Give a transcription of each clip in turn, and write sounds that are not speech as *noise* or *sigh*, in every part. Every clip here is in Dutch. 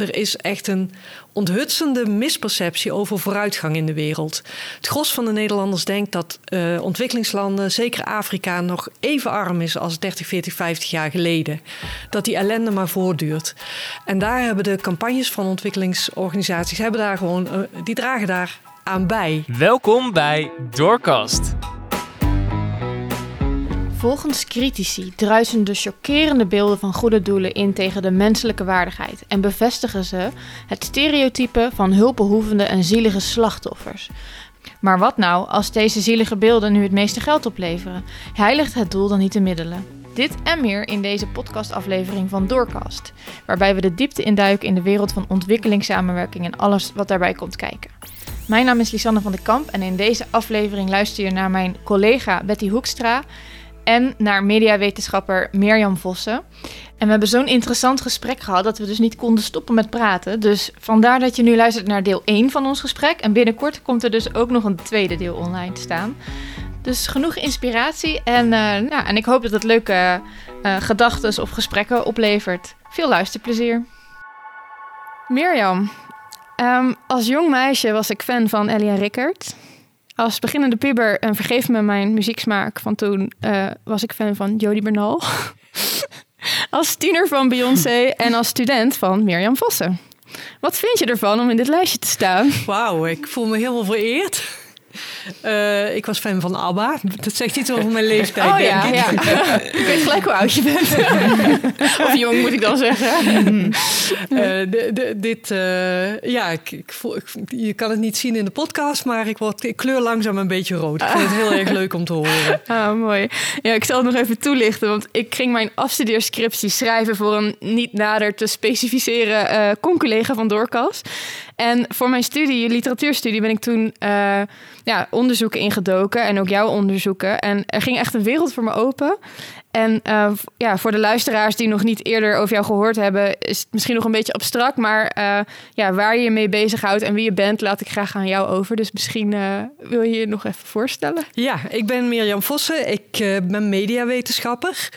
er is echt een onthutsende misperceptie over vooruitgang in de wereld. Het gros van de Nederlanders denkt dat uh, ontwikkelingslanden, zeker Afrika, nog even arm is als 30, 40, 50 jaar geleden. Dat die ellende maar voortduurt. En daar hebben de campagnes van ontwikkelingsorganisaties, hebben daar gewoon, uh, die dragen daar aan bij. Welkom bij Doorkast. Volgens critici druisen de chockerende beelden van goede doelen in tegen de menselijke waardigheid en bevestigen ze het stereotype van hulpbehoevende en zielige slachtoffers. Maar wat nou als deze zielige beelden nu het meeste geld opleveren? Heiligt het doel dan niet de middelen? Dit en meer in deze podcastaflevering van Doorcast, waarbij we de diepte induiken in de wereld van ontwikkelingssamenwerking en alles wat daarbij komt kijken. Mijn naam is Lisanne van de Kamp en in deze aflevering luister je naar mijn collega Betty Hoekstra en naar mediawetenschapper Mirjam Vossen. En we hebben zo'n interessant gesprek gehad dat we dus niet konden stoppen met praten. Dus vandaar dat je nu luistert naar deel 1 van ons gesprek. En binnenkort komt er dus ook nog een tweede deel online te staan. Dus genoeg inspiratie en, uh, en ik hoop dat het leuke uh, gedachten of gesprekken oplevert. Veel luisterplezier. Mirjam, um, als jong meisje was ik fan van en Rickert. Als beginnende puber, en vergeef me mijn muzieksmaak van toen, uh, was ik fan van Jody Bernal. *laughs* als tiener van Beyoncé en als student van Mirjam Vossen. Wat vind je ervan om in dit lijstje te staan? Wauw, ik voel me helemaal vereerd. Uh, ik was fan van ABBA. Dat zegt iets over mijn leeftijd, oh, denk ja, ik. Ja. *laughs* ik weet gelijk hoe oud je bent. *laughs* of jong, moet ik dan zeggen. uh, de, de, dit, uh, ja, ik, ik, voel, ik, je kan het niet zien in de podcast, maar ik, word, ik kleur langzaam een beetje rood. Ik vind het heel erg *laughs* leuk om te horen. Ah, mooi. Ja, ik zal het nog even toelichten, want ik ging mijn afstudeerscriptie schrijven voor een niet nader te specificeren con-collega van Doorkas. En voor mijn studie, literatuurstudie, ben ik toen ja, onderzoeken ingedoken en ook jouw onderzoeken. En er ging echt een wereld voor me open. En uh, ja, voor de luisteraars die nog niet eerder over jou gehoord hebben, is het misschien nog een beetje abstract. Maar uh, ja, waar je je mee bezighoudt en wie je bent, laat ik graag aan jou over. Dus misschien uh, wil je je nog even voorstellen. Ja, ik ben Mirjam Vossen. Ik ben mediawetenschapper.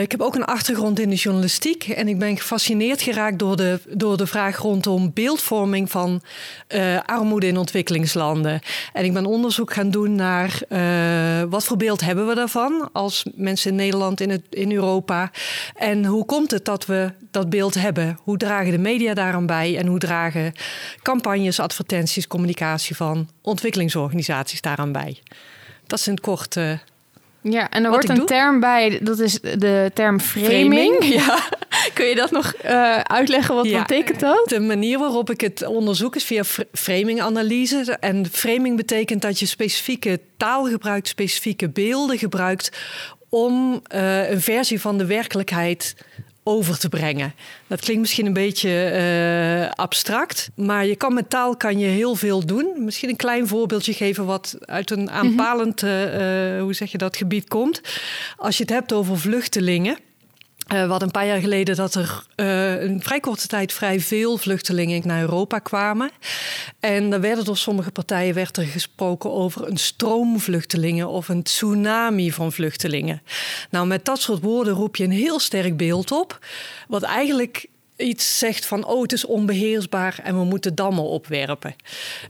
ik heb ook een achtergrond in de journalistiek. En ik ben gefascineerd geraakt door de, door de vraag rondom beeldvorming van armoede in ontwikkelingslanden. En ik ben onderzoek gaan doen naar wat voor beeld hebben we daarvan als mensen in Nederland in, het, in Europa. En hoe komt het dat we dat beeld hebben? Hoe dragen de media daaraan bij? En hoe dragen campagnes, advertenties, communicatie van ontwikkelingsorganisaties daaraan bij? Dat is in het kort. Uh, ja, en er hoort een doe. term bij, dat is de term framing. framing. Ja. *laughs* Kun je dat nog uh, uitleggen? Wat ja, betekent dat? De manier waarop ik het onderzoek is via framing-analyse. En framing betekent dat je specifieke taal gebruikt, specifieke beelden gebruikt om uh, een versie van de werkelijkheid over te brengen. Dat klinkt misschien een beetje uh, abstract, maar je kan met taal kan je heel veel doen. Misschien een klein voorbeeldje geven wat uit een aanpalend, uh, hoe zeg je dat, gebied komt. Als je het hebt over vluchtelingen. Uh, we hadden een paar jaar geleden dat er uh, in vrij korte tijd vrij veel vluchtelingen naar Europa kwamen. En dan werden door sommige partijen werd er gesproken over een stroom vluchtelingen of een tsunami van vluchtelingen. Nou, met dat soort woorden roep je een heel sterk beeld op. Wat eigenlijk iets zegt van, oh, het is onbeheersbaar en we moeten dammen opwerpen.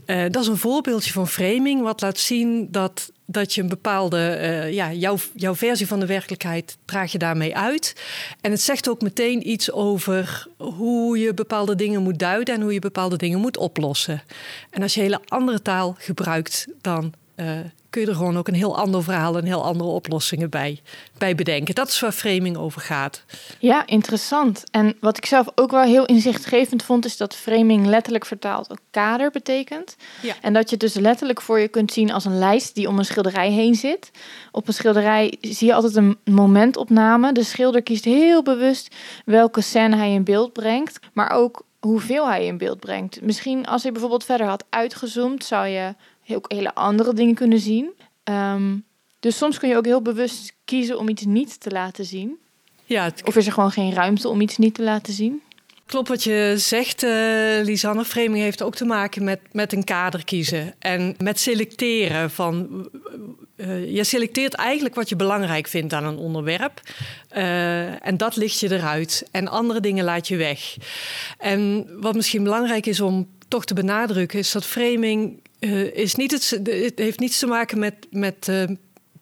Uh, dat is een voorbeeldje van framing, wat laat zien dat, dat je een bepaalde, uh, ja, jouw, jouw versie van de werkelijkheid draag je daarmee uit. En het zegt ook meteen iets over hoe je bepaalde dingen moet duiden en hoe je bepaalde dingen moet oplossen. En als je hele andere taal gebruikt dan uh, kun je er gewoon ook een heel ander verhaal en heel andere oplossingen bij, bij bedenken. Dat is waar framing over gaat. Ja, interessant. En wat ik zelf ook wel heel inzichtgevend vond, is dat framing letterlijk vertaald ook kader betekent. Ja. En dat je het dus letterlijk voor je kunt zien als een lijst die om een schilderij heen zit. Op een schilderij zie je altijd een momentopname. De schilder kiest heel bewust welke scène hij in beeld brengt, maar ook hoeveel hij in beeld brengt. Misschien als hij bijvoorbeeld verder had uitgezoomd, zou je ook hele andere dingen kunnen zien. Um, dus soms kun je ook heel bewust kiezen om iets niet te laten zien. Ja, het... Of is er gewoon geen ruimte om iets niet te laten zien? Klopt wat je zegt, uh, Lisanne. Framing heeft ook te maken met, met een kader kiezen en met selecteren. Van, uh, je selecteert eigenlijk wat je belangrijk vindt aan een onderwerp. Uh, en dat licht je eruit. En andere dingen laat je weg. En wat misschien belangrijk is om toch te benadrukken, is dat framing is niet het, heeft niets te maken met, met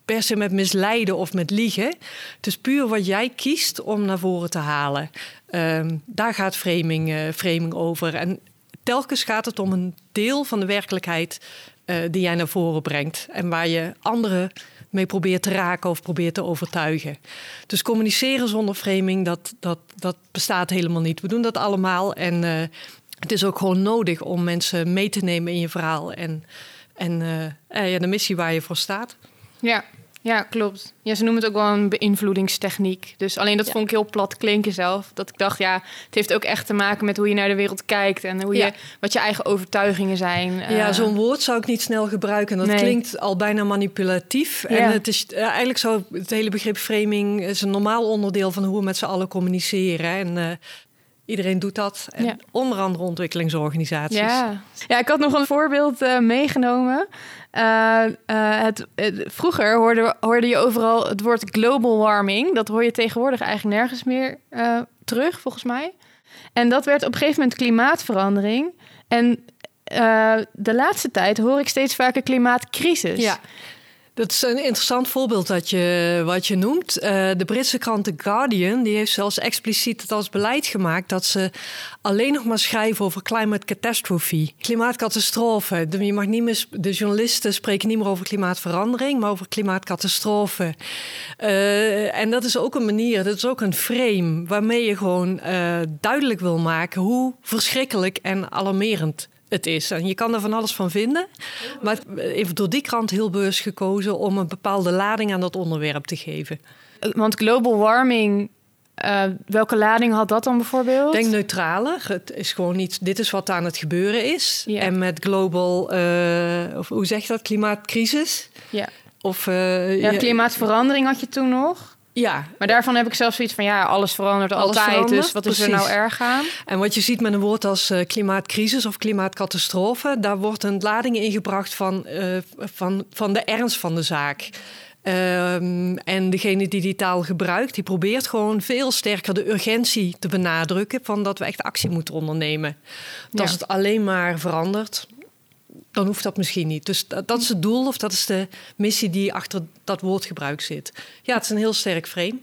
per se met misleiden of met liegen. Het is puur wat jij kiest om naar voren te halen. Um, daar gaat framing, uh, framing over. En telkens gaat het om een deel van de werkelijkheid uh, die jij naar voren brengt. En waar je anderen mee probeert te raken of probeert te overtuigen. Dus communiceren zonder framing, dat, dat, dat bestaat helemaal niet. We doen dat allemaal. En uh, het is ook gewoon nodig om mensen mee te nemen in je verhaal. En, en ja, de missie waar je voor staat. Ja, ja, klopt. Ja, ze noemen het ook wel een beïnvloedingstechniek. Dus alleen dat vond ik heel plat klinken zelf. Dat ik dacht, ja, het heeft ook echt te maken met hoe je naar de wereld kijkt en hoe je, wat je eigen overtuigingen zijn. Ja, uh, zo'n woord zou ik niet snel gebruiken. Dat klinkt al bijna manipulatief. En het is eigenlijk zou het hele begrip framing is een normaal onderdeel van hoe we met z'n allen communiceren. En uh, Iedereen doet dat. En Onder andere ontwikkelingsorganisaties. Ja. ja, ik had nog een voorbeeld uh, meegenomen. Uh, uh, het, vroeger hoorde, hoorde je overal het woord global warming. Dat hoor je tegenwoordig eigenlijk nergens meer terug, volgens mij. En dat werd op een gegeven moment klimaatverandering. En de laatste tijd hoor ik steeds vaker klimaatcrisis. Ja. Dat is een interessant voorbeeld dat je, wat je noemt. Uh, de Britse krant The Guardian die heeft zelfs expliciet het als beleid gemaakt dat ze alleen nog maar schrijven over climate catastrophe, klimaatcatastrofe. De, je mag niet meer, de journalisten spreken niet meer over klimaatverandering, maar over klimaatcatastrofe. Uh, en dat is ook een manier, dat is ook een frame waarmee je gewoon uh, duidelijk wil maken hoe verschrikkelijk en alarmerend het is. En je kan er van alles van vinden. Maar even door die krant heel bewust gekozen om een bepaalde lading aan dat onderwerp te geven. Want global warming uh, welke lading had dat dan bijvoorbeeld? Denk neutrale. Het is gewoon niet. Dit is wat aan het gebeuren is. En met global, uh, of hoe zeg je dat? Klimaatcrisis. Ja. Of uh, ja, klimaatverandering had je toen nog. Ja. Maar daarvan heb ik zelfs zoiets van, ja, alles verandert alles altijd. Verandert, dus wat is er nou erg aan? En wat je ziet met een woord als uh, klimaatcrisis of klimaatcatastrofe... daar wordt een lading ingebracht van, uh, van, van de ernst van de zaak. Um, en degene die die taal gebruikt, die probeert gewoon veel sterker de urgentie te benadrukken... van dat we echt actie moeten ondernemen. Dat ja. als het alleen maar verandert, dan hoeft dat misschien niet. Dus dat, dat, is het doel of dat is de missie die achter dat woordgebruik zit. Ja, het is een heel sterk frame.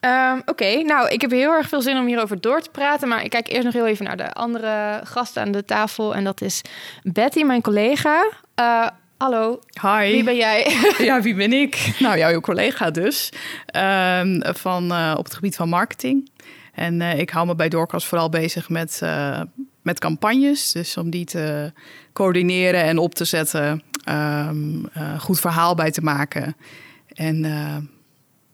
Um, Oké, okay. nou, ik heb heel erg veel zin om hierover door te praten. Maar ik kijk eerst nog heel even naar de andere gasten aan de tafel. En dat is Betty, mijn collega. Uh, hallo. Hi. Wie ben jij? *laughs* ja, wie ben ik? Nou, jouw collega dus. Um, van, uh, op het gebied van marketing. En uh, ik hou me bij Doorkast vooral bezig met, uh, met campagnes. Dus om die te coördineren en op te zetten. Um, uh, goed verhaal bij te maken. En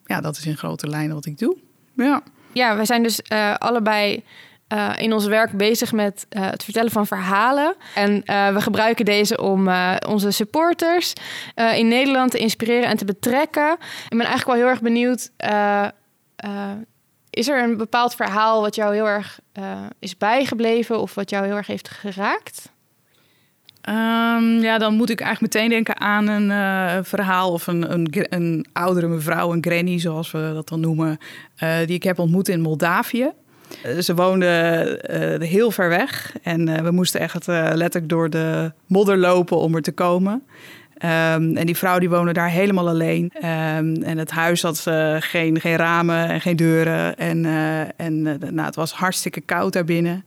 ja, dat is in grote lijnen wat ik doe. Ja, ja wij zijn dus allebei uh, in ons werk bezig met het vertellen van verhalen. En we gebruiken deze om onze supporters in Nederland te inspireren en te betrekken. Ik ben eigenlijk wel heel erg benieuwd. Is er een bepaald verhaal wat jou heel erg is bijgebleven of wat jou heel erg heeft geraakt? Um, ja, dan moet ik eigenlijk meteen denken aan een verhaal of een, een, een, oudere mevrouw, een granny zoals we dat dan noemen, die ik heb ontmoet in Moldavië. Eh, ze woonden uh, heel ver weg en we moesten echt letterlijk door de modder lopen om er te komen. Um, en die vrouw die woonde daar helemaal alleen. Um, en het huis had geen, geen ramen en geen deuren. En, en nou, het was hartstikke koud daarbinnen.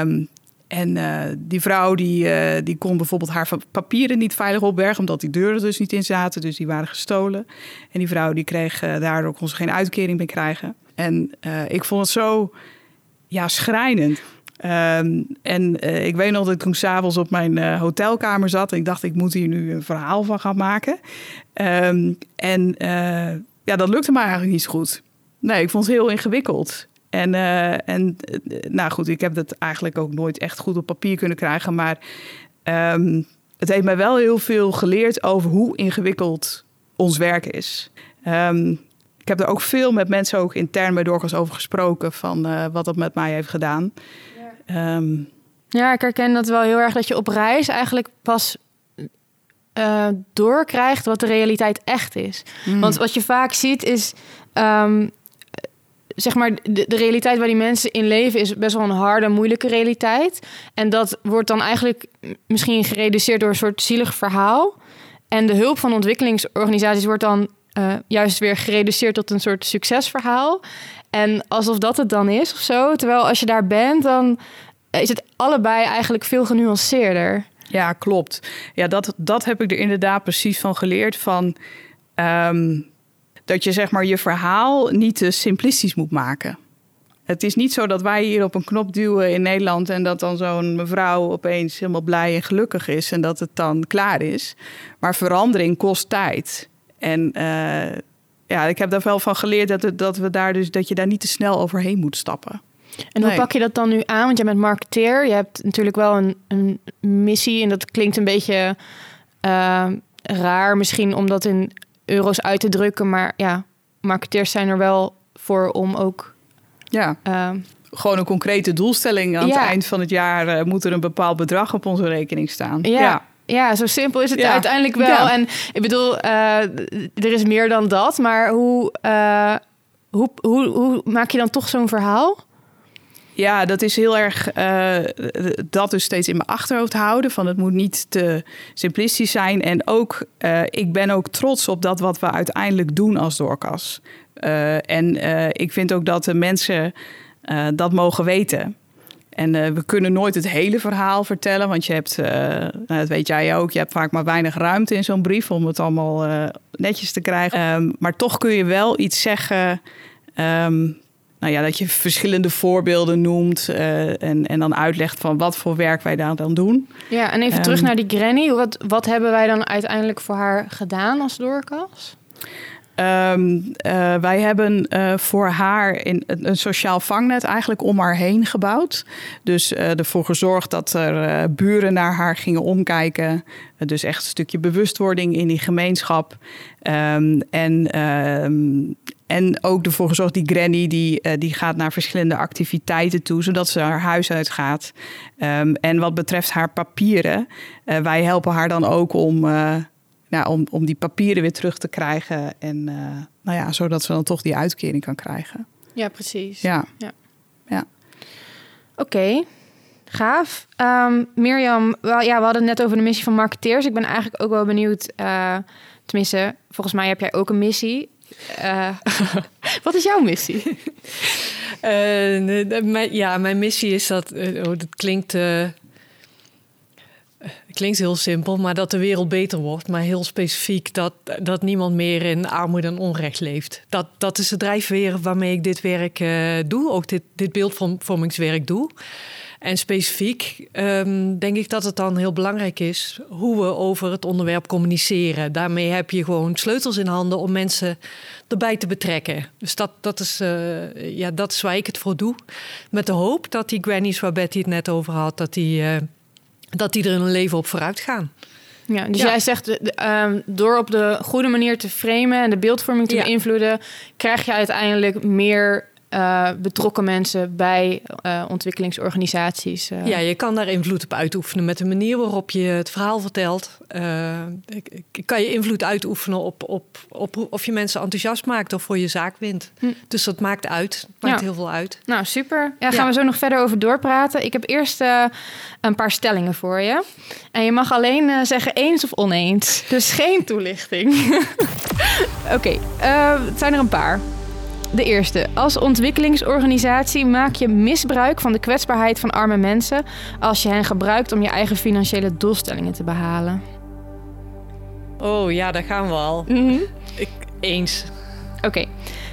Um, en die vrouw die, die kon bijvoorbeeld haar papieren niet veilig opbergen, omdat die deuren dus niet in zaten. Dus die waren gestolen. En die vrouw die kreeg daardoor kon ze geen uitkering meer krijgen. En uh, ik vond het zo ja, schrijnend. Um, en uh, ik weet nog dat ik toen s'avonds op mijn uh, hotelkamer zat. En ik dacht, ik moet hier nu een verhaal van gaan maken. Um, en ja, dat lukte me eigenlijk niet zo goed. Nee, ik vond het heel ingewikkeld. En, en nou goed, ik heb dat eigenlijk ook nooit echt goed op papier kunnen krijgen. Maar um, het heeft mij wel heel veel geleerd over hoe ingewikkeld ons werk is. Ik heb er ook veel met mensen ook intern bij Doorgas over gesproken van eh, wat dat met mij heeft gedaan. Ja. Ehm, ja, ik herken dat wel heel erg dat je op reis eigenlijk pas uh, doorkrijgt wat de realiteit echt is. Mm. Want wat je vaak ziet is. Um, zeg maar, de, de, realiteit waar die mensen in leven is best wel een harde, moeilijke realiteit. En dat wordt dan eigenlijk misschien gereduceerd door een soort zielig verhaal. En de hulp van ontwikkelingsorganisaties wordt dan uh, juist weer gereduceerd tot een soort succesverhaal. En alsof dat het dan is of zo. Terwijl als je daar bent, dan is het allebei eigenlijk veel genuanceerder. Ja, klopt. Ja, dat, dat heb ik er inderdaad precies van geleerd. Van, um, dat je zeg maar je verhaal niet te simplistisch moet maken. Het is niet zo dat wij hier op een knop duwen in Nederland en dat dan zo'n mevrouw opeens helemaal blij en gelukkig is en dat het dan klaar is. Maar verandering kost tijd. En uh, ja, ik heb daar wel van geleerd dat, het, dat, we daar dus, dat je daar niet te snel overheen moet stappen. En hoe pak je dat dan nu aan? Want jij bent marketeer. Je hebt natuurlijk wel een, een missie. En dat klinkt een beetje uh, raar misschien om dat in euro's uit te drukken. Maar ja, marketeers zijn er wel voor om ook... Ja, uh, gewoon een concrete doelstelling. Aan ja. het eind van het jaar uh, moet er een bepaald bedrag op onze rekening staan. Ja. ja. Ja, zo simpel is het ja. uiteindelijk wel. En ik bedoel, uh, er is meer dan dat. Maar hoe, uh, hoe, hoe, hoe maak je dan toch zo'n verhaal? Ja, dat is heel erg uh, dat dus steeds in mijn achterhoofd houden. Van het moet niet te simplistisch zijn. En ook, uh, ik ben ook trots op dat wat we uiteindelijk doen als doorkas. Uh, en ik vind ook dat de mensen dat mogen weten. En we kunnen nooit het hele verhaal vertellen, want je hebt, nou, dat weet jij ook, je hebt vaak maar weinig ruimte in zo'n brief om het allemaal netjes te krijgen. Um, maar toch kun je wel iets zeggen um, nou ja, dat je verschillende voorbeelden noemt uh, en, en dan uitlegt van wat voor werk wij daar dan doen. Ja, en even um, terug naar die Granny. Wat, wat hebben wij dan uiteindelijk voor haar gedaan als doorkas? Um, uh, wij hebben uh, voor haar in, een sociaal vangnet eigenlijk om haar heen gebouwd. Dus uh, ervoor gezorgd dat er buren naar haar gingen omkijken. dus echt een stukje bewustwording in die gemeenschap. Um, en um, en ook ervoor gezorgd, die granny die, die gaat naar verschillende activiteiten toe, zodat ze haar huis uitgaat. En wat betreft haar papieren, wij helpen haar dan ook om, nou, om, om die papieren weer terug te krijgen. En nou ja, zodat ze dan toch die uitkering kan krijgen. Ja, precies. Ja. ja. ja. Oké. Okay. Gaaf. Um, Mirjam, wel, ja, we hadden het net over de missie van marketeers. Ik ben eigenlijk ook wel benieuwd. tenminste, volgens mij heb jij ook een missie. Uh, *laughs* wat is jouw missie? *laughs* Uh, mijn, ja, mijn missie is dat. Uh, dat klinkt. Klinkt heel simpel, maar dat de wereld beter wordt. Maar heel specifiek dat, dat niemand meer in armoede en onrecht leeft. Dat, dat is de drijfveer waarmee ik dit werk doe. Ook dit, dit beeldvormingswerk doe. En specifiek um, denk ik dat het dan heel belangrijk is hoe we over het onderwerp communiceren. Daarmee heb je gewoon sleutels in handen om mensen erbij te betrekken. Dus dat, dat, is, uh, ja, dat is waar ik het voor doe. Met de hoop dat die grannies waar Betty het net over had, dat die, uh, dat die er in hun leven op vooruit gaan. Ja, dus ja. jij zegt, um, door op de goede manier te framen en de beeldvorming te ja. beïnvloeden, krijg je uiteindelijk meer uh, betrokken mensen bij uh, ontwikkelingsorganisaties. Uh. Ja, je kan daar invloed op uitoefenen met de manier waarop je het verhaal vertelt. kan je invloed uitoefenen op, op, op of je mensen enthousiast maakt of voor je zaak wint. Hm. Dus dat maakt uit. Maakt ja. heel veel uit. Nou, super. Ja, gaan ja. we zo nog verder over doorpraten. Ik heb eerst een paar stellingen voor je. En je mag alleen zeggen eens of oneens. Dus geen toelichting. *laughs* Oké, okay, het zijn er een paar. De eerste. Als ontwikkelingsorganisatie maak je misbruik van de kwetsbaarheid van arme mensen als je hen gebruikt om je eigen financiële doelstellingen te behalen. Oh ja, daar gaan we al. Mm -hmm. Ik, eens. Oké. Okay.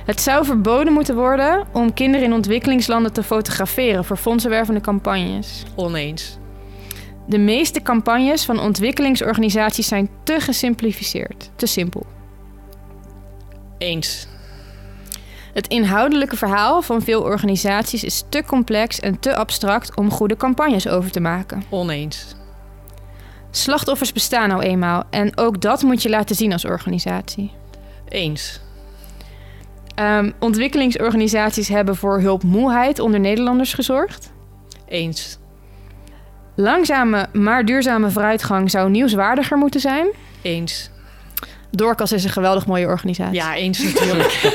Het zou verboden moeten worden om kinderen in ontwikkelingslanden te fotograferen voor fondsenwervende campagnes. Oneens. De meeste campagnes van ontwikkelingsorganisaties zijn te gesimplificeerd, te simpel. Eens. Het inhoudelijke verhaal van veel organisaties is te complex en te abstract om goede campagnes over te maken. Oneens. Slachtoffers bestaan nou eenmaal en ook dat moet je laten zien als organisatie. Eens. Ehm, ontwikkelingsorganisaties hebben voor hulpmoeheid onder Nederlanders gezorgd. Eens. Langzame maar duurzame vooruitgang zou nieuwswaardiger moeten zijn. Eens. Doorkas is een geweldig mooie organisatie. Ja, eens natuurlijk.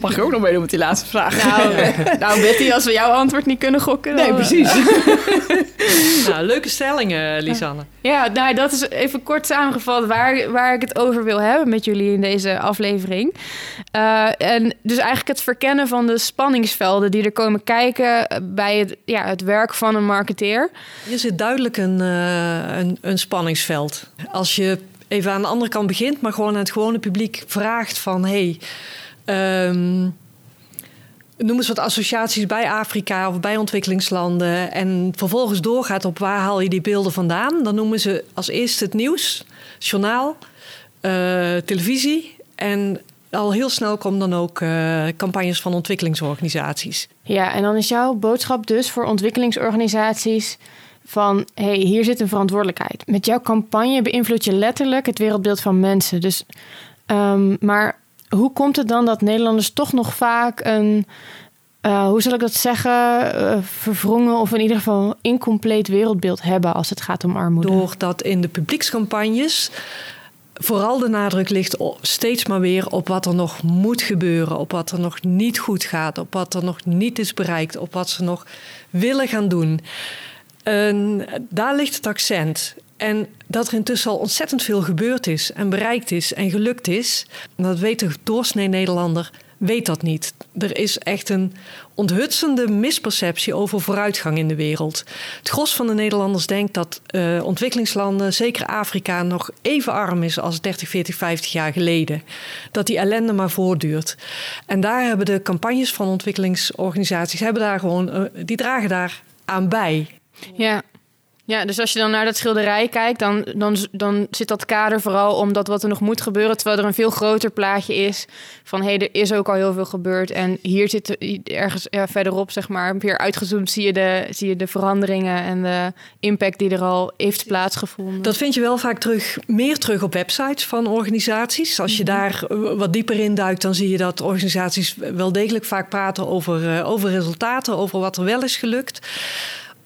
Mag ik ook nog meedoen met die laatste vraag? Nou, nou Betty, als we jouw antwoord niet kunnen gokken... nee, dan- precies. *laughs* nou, leuke stellingen, Lisanne. Ja, nou, dat is even kort samengevat waar, waar ik het over wil hebben met jullie in deze aflevering. Eh, en dus eigenlijk het verkennen van de spanningsvelden die er komen kijken bij het, ja, het werk van een marketeer. Hier zit duidelijk een, eh, een, een spanningsveld. Als je even aan de andere kant begint, maar gewoon aan het gewone publiek vraagt van... Hey, ehm, noem eens wat associaties bij Afrika of bij ontwikkelingslanden... en vervolgens doorgaat op waar haal je die beelden vandaan... dan noemen ze als eerste het nieuws, journaal, eh, televisie... en al heel snel komen dan ook eh, campagnes van ontwikkelingsorganisaties. Ja, en dan is jouw boodschap dus voor ontwikkelingsorganisaties van... hey, hier zit een verantwoordelijkheid. Met jouw campagne beïnvloed je letterlijk het wereldbeeld van mensen. Dus, ehm, maar hoe komt het dan dat Nederlanders toch nog vaak een... eh, hoe zal ik dat zeggen? eh, verwrongen of in ieder geval incompleet wereldbeeld hebben als het gaat om armoede. Doordat in de publiekscampagnes vooral de nadruk ligt op, steeds maar weer op wat er nog moet gebeuren, op wat er nog niet goed gaat, op wat er nog niet is bereikt, op wat ze nog willen gaan doen. Daar ligt het accent. En dat er intussen al ontzettend veel gebeurd is en bereikt is en gelukt is, dat weet de doorsnee Nederlander, weet dat niet. Er is echt een onthutsende misperceptie over vooruitgang in de wereld. Het gros van de Nederlanders denkt dat uh, ontwikkelingslanden, zeker Afrika, nog even arm is als 30, 40, 50 jaar geleden. Dat die ellende maar voortduurt. En daar hebben de campagnes van ontwikkelingsorganisaties, hebben daar gewoon, uh, die dragen daar aan bij. Ja. Ja, dus als je dan naar dat schilderij kijkt, dan, dan, dan zit dat kader vooral omdat wat er nog moet gebeuren. Terwijl er een veel groter plaatje is van hé, hey, er is ook al heel veel gebeurd. En hier zit ergens ja, verderop, zeg maar, weer uitgezoomd, zie je, de, zie je de veranderingen en de impact die er al heeft plaatsgevonden. Dat vind je wel vaak terug, meer terug op websites van organisaties. Als je daar wat dieper in duikt, dan zie je dat organisaties wel degelijk vaak praten over, uh, over resultaten, over wat er wel is gelukt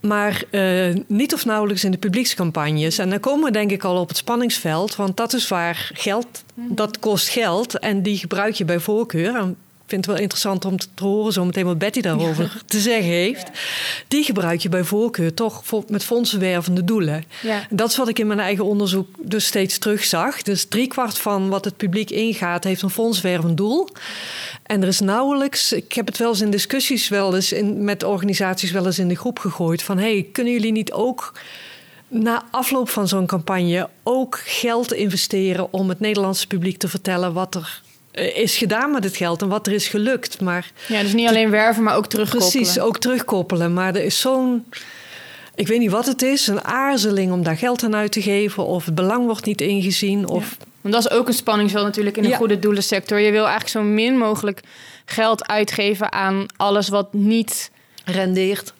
maar uh, niet of nauwelijks in de publiekscampagnes. En dan komen we denk ik al op het spanningsveld, want dat is waar geld, dat kost geld en die gebruik je bij voorkeur. En vind het wel interessant om te horen zo meteen wat Betty daarover ja. te zeggen heeft. Ja. Die gebruik je bij voorkeur toch met fondsenwervende doelen. Ja. Dat is wat ik in mijn eigen onderzoek dus steeds terugzag. Dus driekwart van wat het publiek ingaat heeft een fondswervend doel. En er is nauwelijks, ik heb het wel eens in discussies wel eens in, met organisaties wel eens in de groep gegooid van hey, kunnen jullie niet ook na afloop van zo'n campagne ook geld investeren om het Nederlandse publiek te vertellen wat er is gedaan met het geld en wat er is gelukt. Maar ja, dus niet alleen werven, maar ook terugkoppelen. Precies, ook terugkoppelen. Maar er is zo'n, ik weet niet wat het is, een aarzeling om daar geld aan uit te geven of het belang wordt niet ingezien. Of... Ja. Want dat is ook een spanningsveld natuurlijk in een Ja. goede doelensector. Je wil eigenlijk zo min mogelijk geld uitgeven aan alles wat niet rendeert.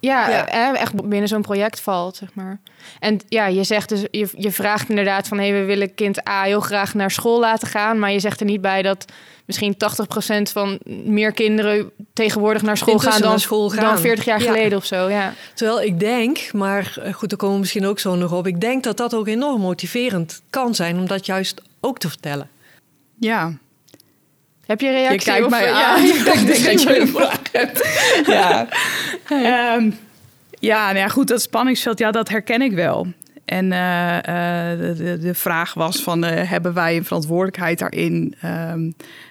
Ja, Ja. eh, echt binnen zo'n project valt, zeg maar. En ja, je zegt dus, je, je vraagt inderdaad van... hé, hey, we willen kind A heel graag naar school laten gaan... maar je zegt er niet bij dat misschien 80% van meer kinderen... tegenwoordig naar school gaan dan, naar school gaan. dan 40 jaar Ja. geleden of zo, ja. Terwijl ik denk, maar eh, goed, daar komen we misschien ook zo nog op. Ik denk dat dat ook enorm motiverend kan zijn om dat juist ook te vertellen. Ja, Heb je een reactie? je kijkt of- mij ja, aan. *laughs* ik denk dat je een vraag hebt. Ja, Ehm, ja, nou ja, goed, dat spanningsveld, ja, dat herken ik wel. En eh, eh, de, vraag was van, eh, hebben wij een verantwoordelijkheid daarin? Ehm,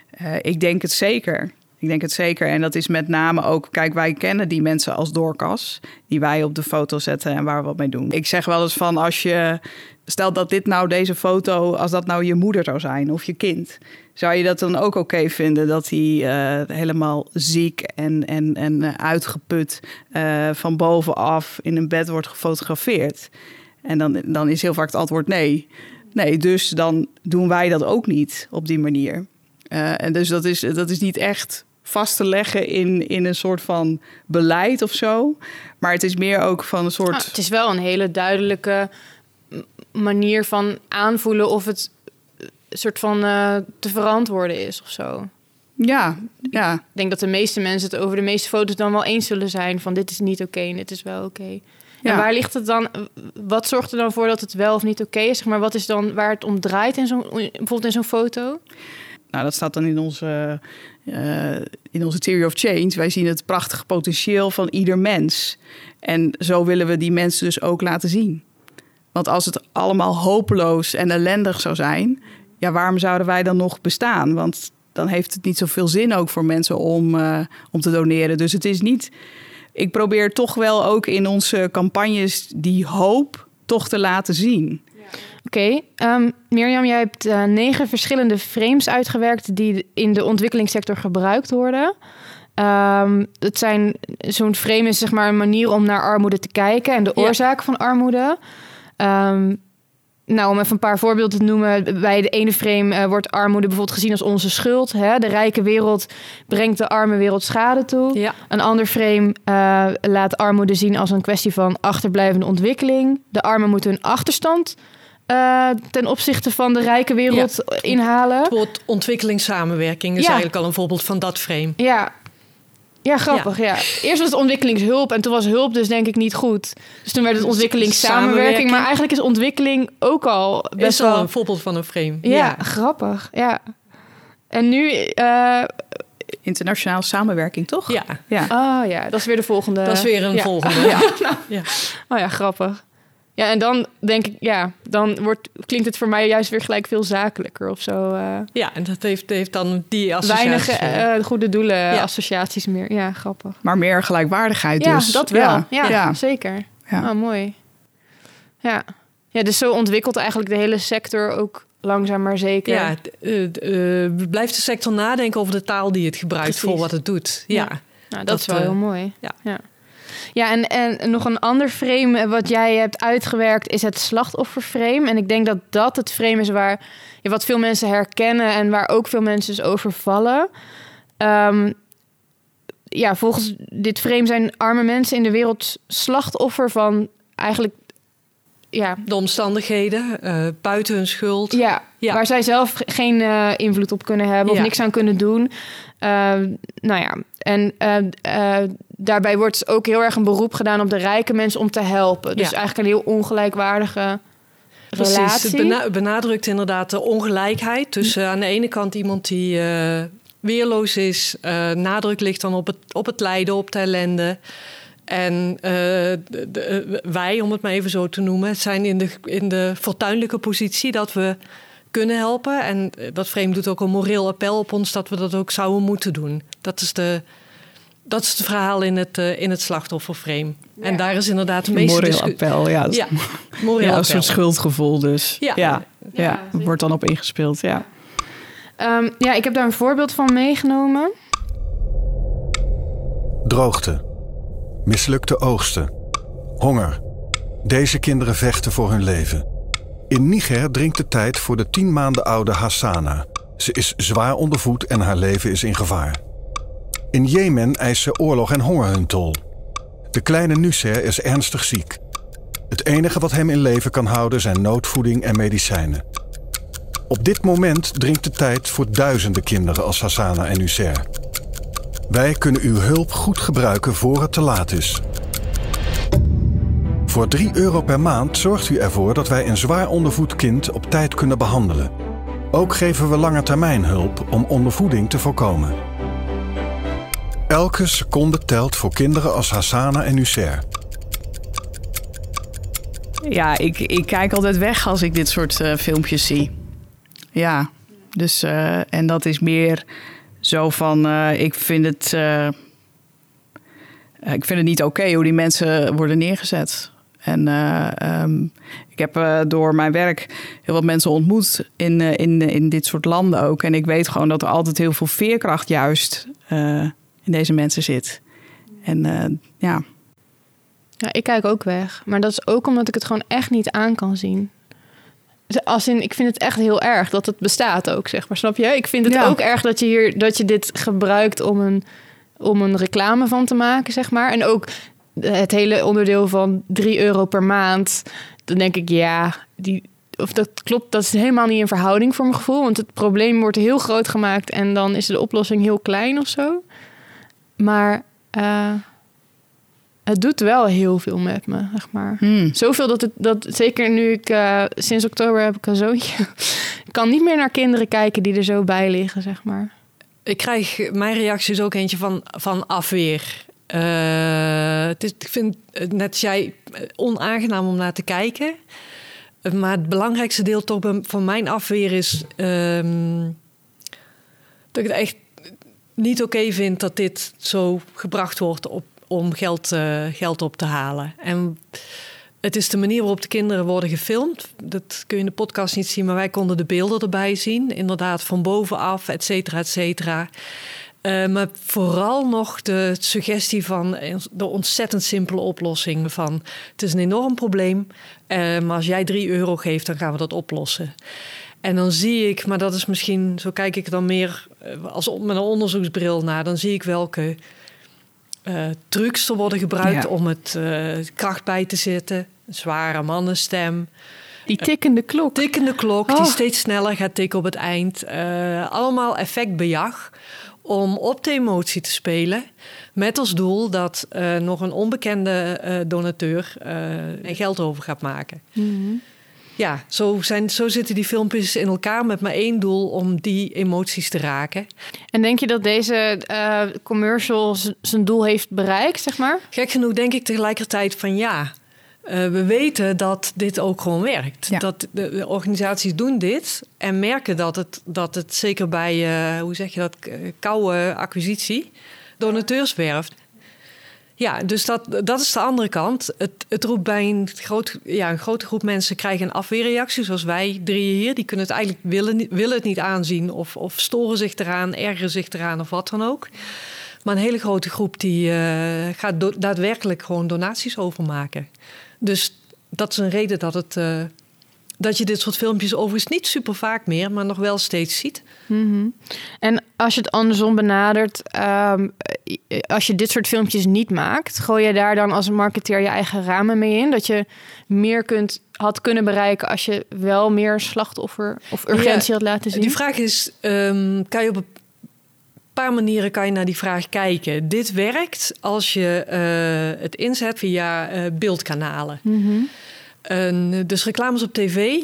eh, ik denk het zeker. Ik denk het zeker. En dat is met name ook, kijk, wij kennen die mensen als doorkas, die wij op de foto zetten en waar we wat mee doen. Ik zeg wel eens van, als je, stel dat dit nou deze foto, als dat nou je moeder zou zijn of je kind, zou je dat dan ook oké vinden dat hij eh, helemaal ziek en, en, en eh, uitgeput eh, van bovenaf in een bed wordt gefotografeerd? En dan, dan is heel vaak het antwoord nee. Nee, dus dan doen wij dat ook niet op die manier. En dus dat is, dat is niet echt vast te leggen in, in een soort van beleid of zo. Maar het is meer ook van een soort. Ah, het is wel een hele duidelijke manier van aanvoelen of het soort van eh, te verantwoorden is of zo. Ja, ja. Ik denk dat de meeste mensen het over de meeste foto's dan wel eens zullen zijn van dit is niet oké en dit is wel oké. Ja. En waar ligt het dan? Wat zorgt er dan voor dat het wel of niet oké is? Zeg maar wat is dan waar het om draait in zo'n bijvoorbeeld in zo'n foto? Nou, dat staat dan in onze, eh, in onze theory of change. Wij zien het prachtige potentieel van ieder mens. En zo willen we die mensen dus ook laten zien. Want als het allemaal hopeloos en ellendig zou zijn, ja, waarom zouden wij dan nog bestaan? Want dan heeft het niet zoveel zin ook voor mensen om, eh, om te doneren. Dus het is niet. Ik probeer toch wel ook in onze campagnes die hoop toch te laten zien. Oké, ehm, Mirjam, jij hebt eh, negen verschillende frames uitgewerkt die in de ontwikkelingssector gebruikt worden. Ehm, het zijn zo'n frame is zeg maar een manier om naar armoede te kijken en de Ja. oorzaken van armoede. Ehm, nou, om even een paar voorbeelden te noemen. Bij de ene frame eh, wordt armoede bijvoorbeeld gezien als onze schuld. Hè? De rijke wereld brengt de arme wereld schade toe. Ja. Een ander frame eh, laat armoede zien als een kwestie van achterblijvende ontwikkeling. De armen moeten hun achterstand eh, ten opzichte van de rijke wereld inhalen. Het woord ontwikkelingssamenwerking is Ja. eigenlijk al een voorbeeld van dat frame. Ja. Ja, grappig. Ja. Eerst was het ontwikkelingshulp en toen was hulp dus denk ik niet goed. Dus toen werd het ontwikkelingssamenwerking. Samenwerking. Maar eigenlijk is ontwikkeling ook al best is al wel... een voorbeeld van een frame. Ja, grappig. Ja. En nu... eh, Internationale samenwerking, toch? Ja, ja. oh ja, dat is weer de volgende. dat is weer een ja. volgende. *laughs* Ja. Ja. Oh ja, grappig. Ja, en dan denk ik, ja, dan wordt, klinkt het voor mij juist weer gelijk veel zakelijker of zo. eh. ja, en dat heeft, heeft dan die associatie. weinig eh, goede doelen, Ja. associaties meer. Ja, grappig. Maar meer gelijkwaardigheid Ja, dus. dat wel. Ja, Ja, ja. zeker. Ja. Oh, mooi. Ja. ja, dus zo ontwikkelt eigenlijk de hele sector ook langzaam maar zeker. ja, eh, eh, blijft de sector nadenken over de taal die het gebruikt Precies. voor wat het doet. Ja, Ja. Nou, dat, Dat, is wel heel mooi. ja. Ja. En, en nog een ander frame wat jij hebt uitgewerkt is het slachtofferframe. En ik denk dat dat het frame is waar wat veel mensen herkennen en waar ook veel mensen dus over vallen. Ehm, ja, volgens dit frame zijn arme mensen in de wereld slachtoffer van eigenlijk ja, de omstandigheden, eh, buiten hun schuld. ja, Ja. waar zij zelf ge- geen eh, invloed op kunnen hebben of Ja. niks aan kunnen doen. Eh, nou ja, en eh, daarbij wordt ook heel erg een beroep gedaan op de rijke mensen om te helpen. Dus Ja. eigenlijk een heel ongelijkwaardige Precies, relatie. het bena- benadrukt inderdaad de ongelijkheid tussen aan de ene kant iemand die weerloos is, nadruk ligt dan op het, op het lijden, op de ellende. En eh, de- de- wij, om het maar even zo te noemen, zijn in de, in de fortuinlijke positie dat we kunnen helpen. En eh, dat frame doet ook een moreel appel op ons dat we dat ook zouden moeten doen. Dat is, de, dat is het verhaal in het, eh, in het slachtofferframe. En daar is inderdaad de Een meeste moreel appel, ja. Dat is- Ja, moreel *laughs* ja, een soort schuldgevoel dus. Ja. Ja, ja, Ja, zeker. wordt dan op ingespeeld, ja. Ehm, ja, ik heb daar een voorbeeld van meegenomen. Droogte. Mislukte oogsten. Honger. Deze kinderen vechten voor hun leven. In Niger dringt de tijd voor de tien maanden oude Hassana. Ze is zwaar ondervoed en haar leven is in gevaar. In Jemen eisen oorlog en honger hun tol. De kleine Nusser is ernstig ziek. Het enige wat hem in leven kan houden zijn noodvoeding en medicijnen. Op dit moment dringt de tijd voor duizenden kinderen als Hassana en Nusser. Wij kunnen uw hulp goed gebruiken voor het te laat is. Voor 3 euro per maand zorgt u ervoor dat wij een zwaar ondervoed kind op tijd kunnen behandelen. Ook geven we langetermijnhulp om ondervoeding te voorkomen. Elke seconde telt voor kinderen als Hassana en Nusser. Ja, ik, ik kijk altijd weg als ik dit soort eh, filmpjes zie. Ja, dus eh, en dat is meer zo van, eh, ik vind het, eh, ik vind het niet oké hoe die mensen worden neergezet. En eh, ehm, ik heb eh, door mijn werk heel wat mensen ontmoet in, eh, in, in dit soort landen ook. En ik weet gewoon dat er altijd heel veel veerkracht juist eh, in deze mensen zit. En eh, ja, Ja, ik kijk ook weg. Maar dat is ook omdat ik het gewoon echt niet aan kan zien. Als in, ik vind het echt heel erg dat het bestaat ook, zeg maar. Snap je? Ik vind het Ja. ook erg dat je hier dat je dit gebruikt om een, om een reclame van te maken, zeg maar. En ook het hele onderdeel van 3 euro per maand. Dan denk ik, ja, die, of dat klopt, dat is helemaal niet in verhouding voor mijn gevoel. Want het probleem wordt heel groot gemaakt en dan is de oplossing heel klein of zo. Maar uh, het doet wel heel veel met me, zeg maar. Hmm. Zoveel dat het, dat zeker nu ik uh, sinds oktober heb ik een zoontje. *laughs* ik kan niet meer naar kinderen kijken die er zo bij liggen, zeg maar. Ik krijg mijn reactie is ook eentje van, van afweer. Uh, het is, ik vind het net als jij onaangenaam om naar te kijken. Maar het belangrijkste deel toch van mijn afweer is um, dat ik het echt niet oké okay vind dat dit zo gebracht wordt op, om geld, uh, geld op te halen. En het is de manier waarop de kinderen worden gefilmd. Dat kun je in de podcast niet zien, maar wij konden de beelden erbij zien. Inderdaad, van bovenaf, et cetera, et cetera. Uh, maar vooral nog de suggestie van de ontzettend simpele oplossing van... het is een enorm probleem, uh, maar als jij drie euro geeft, dan gaan we dat oplossen. En dan zie ik, maar dat is misschien, zo kijk ik dan meer als met een onderzoeksbril naar... dan zie ik welke uh, trucs er worden gebruikt ja. om het kracht bij te zetten. Een zware mannenstem. Die tikkende klok. Tikkende klok, oh. die steeds sneller gaat tikken op het eind. Uh, allemaal effectbejag om op de emotie te spelen. Met als doel dat nog een onbekende donateur geld over gaat maken. Mm -hmm. Ja, zo, zijn, zo zitten die filmpjes in elkaar met maar één doel om die emoties te raken. En denk je dat deze commercial zijn doel heeft bereikt, zeg maar? Gek genoeg denk ik tegelijkertijd van ja. Uh, we weten dat dit ook gewoon werkt. Ja. Dat de, de, organisaties doen dit en merken dat het, dat het zeker bij, uh, hoe zeg je dat, koude acquisitie, donateurs werft. Ja, dus dat, dat is de andere kant. Het, het roept bij een, groot, ja, een grote groep mensen krijgen een afweerreactie, zoals wij drieën hier. Die kunnen het eigenlijk willen, willen het niet aanzien of, of storen zich eraan, ergeren zich eraan of wat dan ook. Maar een hele grote groep die uh, gaat daadwerkelijk gewoon donaties overmaken. Dus dat is een reden dat, het, uh, dat je dit soort filmpjes overigens niet super vaak meer, maar nog wel steeds ziet. Mm-hmm. En als je het andersom benadert, um, als je dit soort filmpjes niet maakt, gooi je daar dan als marketeer je eigen ramen mee in? Dat je meer kunt, had kunnen bereiken als je wel meer slachtoffer of urgentie ja, had laten zien? Die vraag is, um, kan je op een paar manieren kan je naar die vraag kijken. Dit werkt als je uh, het inzet via uh, beeldkanalen. Mm-hmm. Dus reclames op tv,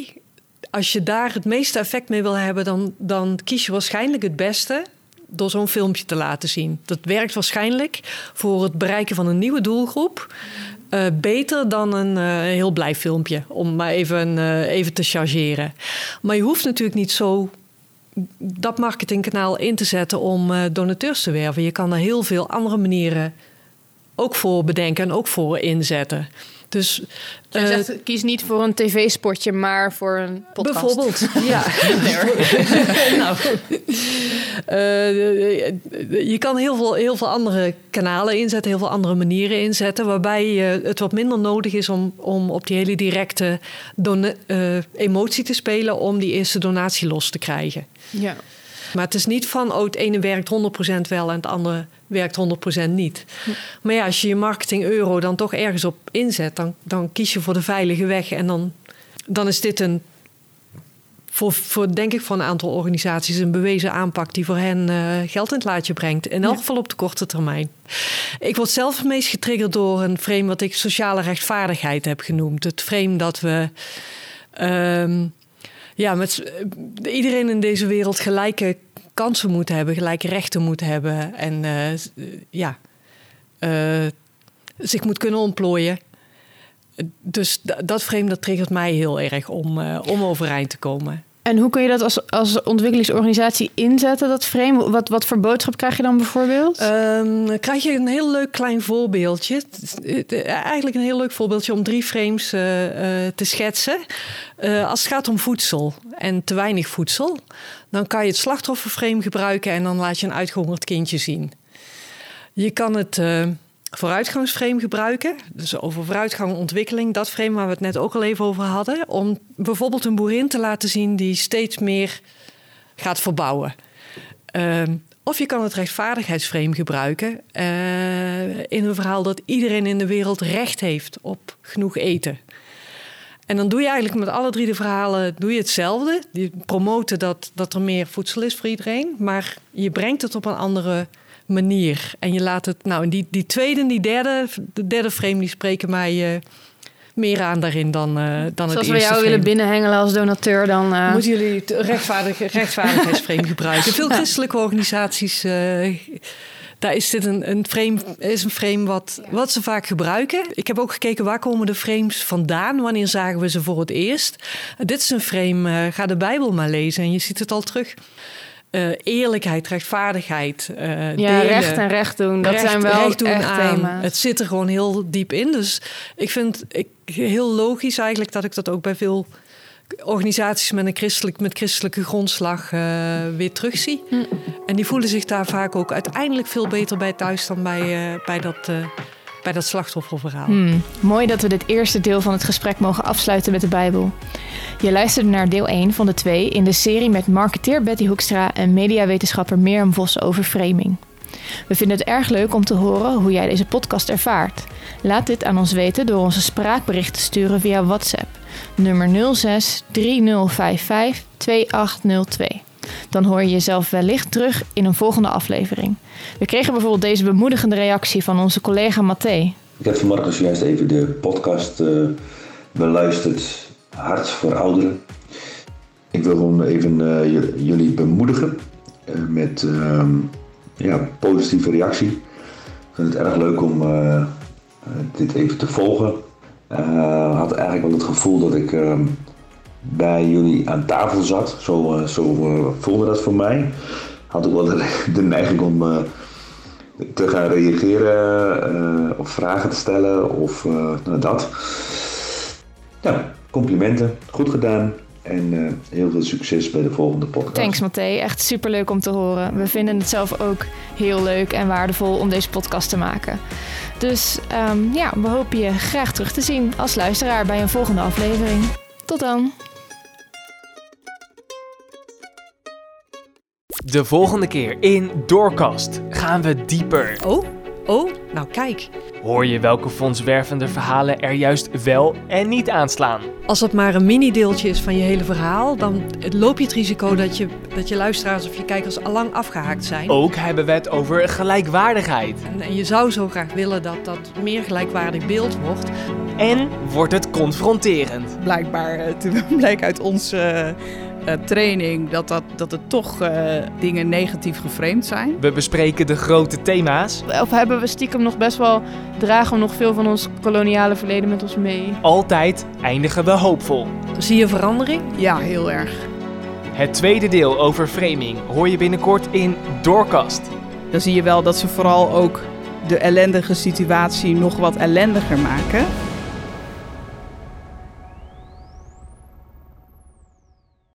als je daar het meeste effect mee wil hebben, dan, dan kies je waarschijnlijk het beste door zo'n filmpje te laten zien. Dat werkt waarschijnlijk voor het bereiken van een nieuwe doelgroep. Uh, beter dan een uh, heel blij filmpje, om maar even, uh, even te chargeren. Maar je hoeft natuurlijk niet zo dat marketingkanaal in te zetten om donateurs te werven. Je kan er heel veel andere manieren ook voor bedenken en ook voor inzetten. Dus uh, zegt, kies niet voor een tv-spotje, maar voor een podcast. Bijvoorbeeld, *laughs* ja. *laughs* nou, uh, *laughs* je kan heel veel, heel veel andere kanalen inzetten, heel veel andere manieren inzetten, waarbij het wat minder nodig is om, om op die hele directe emotie te spelen om die eerste donatie los te krijgen. Ja. Maar het is niet van, oh, het ene werkt 100% wel en het andere werkt 100% niet. Hm. Maar ja, als je je marketing euro dan toch ergens op inzet, dan, dan kies je voor de veilige weg. En dan, dan is dit een, voor, voor, denk ik voor een aantal organisaties, een bewezen aanpak die voor hen uh, geld in het laadje brengt. In elk geval op de korte termijn. Ik word zelf het meest getriggerd door een frame wat ik sociale rechtvaardigheid heb genoemd. Het frame dat we. Um, ja, met iedereen in deze wereld gelijke kansen moet hebben, gelijke rechten moet hebben en uh, ja, uh, zich moet kunnen ontplooien. Dus dat frame dat triggert mij heel erg om, om overeind te komen. En hoe kun je dat als, als ontwikkelingsorganisatie inzetten, dat frame? Wat, wat voor boodschap krijg je dan bijvoorbeeld? Um, krijg je een heel leuk klein voorbeeldje. Eigenlijk een heel leuk voorbeeldje om drie frames uh, uh, te schetsen. Uh, als het gaat om voedsel en te weinig voedsel, dan kan je het slachtofferframe gebruiken en dan laat je een uitgehongerd kindje zien. Je kan het vooruitgangsframe gebruiken. Dus over vooruitgang, ontwikkeling, dat frame waar we het net ook al even over hadden. Om bijvoorbeeld een boerin te laten zien die steeds meer gaat verbouwen. Uh, of je kan het rechtvaardigheidsframe gebruiken uh, in een verhaal dat iedereen in de wereld recht heeft op genoeg eten. En dan doe je eigenlijk met alle drie de verhalen doe je hetzelfde. Die promoten dat, dat er meer voedsel is voor iedereen. Maar je brengt het op een andere manier. En je laat het, nou, die, die tweede en die derde, de derde frame, die spreken mij uh, meer aan daarin dan, uh, dan Zoals het eerste. Als we jou frame. willen binnenhengelen als donateur, dan. Uh... Moeten jullie rechtvaardig, *laughs* rechtvaardigheidsframe gebruiken? Veel christelijke organisaties. Daar is dit een, een frame, is een frame wat, wat ze vaak gebruiken. Ik heb ook gekeken waar komen de frames vandaan? Wanneer zagen we ze voor het eerst? dit is een frame, ga de Bijbel maar lezen en je ziet het al terug. Uh, eerlijkheid, rechtvaardigheid. Uh, ja, delen, recht en recht doen. Dat recht, zijn wel recht doen echt aan. thema's. Het zit er gewoon heel diep in. Dus ik vind het heel logisch eigenlijk dat ik dat ook bij veel organisaties met, een christelijk, met christelijke grondslag uh, weer terugzie. Hm. En die voelen zich daar vaak ook uiteindelijk veel beter bij thuis dan bij, bij dat bij dat slachtofferverhaal. Hmm. Mooi dat we dit eerste deel van het gesprek mogen afsluiten met de Bijbel. Je luisterde naar deel 1 van de 2 in de serie met marketeer Betty Hoekstra en mediawetenschapper Mirjam Vos over framing. We vinden het erg leuk om te horen hoe jij deze podcast ervaart. Laat dit aan ons weten door onze spraakbericht te sturen via WhatsApp. Nummer 06 3055 2802 dan hoor je jezelf wellicht terug in een volgende aflevering. We kregen bijvoorbeeld deze bemoedigende reactie van onze collega Mathé. Ik heb vanmorgen zojuist even de podcast uh, beluisterd, Hart voor Ouderen. Ik wil gewoon even uh, jullie bemoedigen uh, met ja, positieve reactie. Ik vind het erg leuk om dit even te volgen. Ik had eigenlijk wel het gevoel dat ik bij jullie aan tafel zat. Zo, uh, zo uh, voelde dat voor mij. Had ik wel de, *laughs* neiging om uh, te gaan reageren of vragen te stellen of nou, dat. Ja, complimenten. Goed gedaan. En heel veel succes bij de volgende podcast. Thanks Matthé, echt superleuk om te horen. We vinden het zelf ook heel leuk en waardevol om deze podcast te maken. Dus um, ja, we hopen je graag terug te zien als luisteraar bij een volgende aflevering. Tot dan! De volgende keer in Doorkast gaan we dieper. Oh, oh, nou kijk. Hoor je welke fondswervende verhalen er juist wel en niet aanslaan? Als dat maar een mini-deeltje is van je hele verhaal, dan loop je het risico dat je, dat je luisteraars of je kijkers allang afgehaakt zijn. Ook hebben we het over gelijkwaardigheid. En, en je zou zo graag willen dat dat meer gelijkwaardig beeld wordt. En wordt het confronterend? Blijkbaar *laughs* uh, blijkt uit ons. Uh uh, training dat, dat, dat het toch uh, dingen negatief geframed zijn. We bespreken de grote thema's. Of hebben we stiekem nog best wel, dragen we nog veel van ons koloniale verleden met ons mee? Altijd eindigen we hoopvol. Zie je verandering? Ja, heel erg. Het tweede deel over framing hoor je binnenkort in Doorkast. Dan zie je wel dat ze vooral ook de ellendige situatie nog wat ellendiger maken.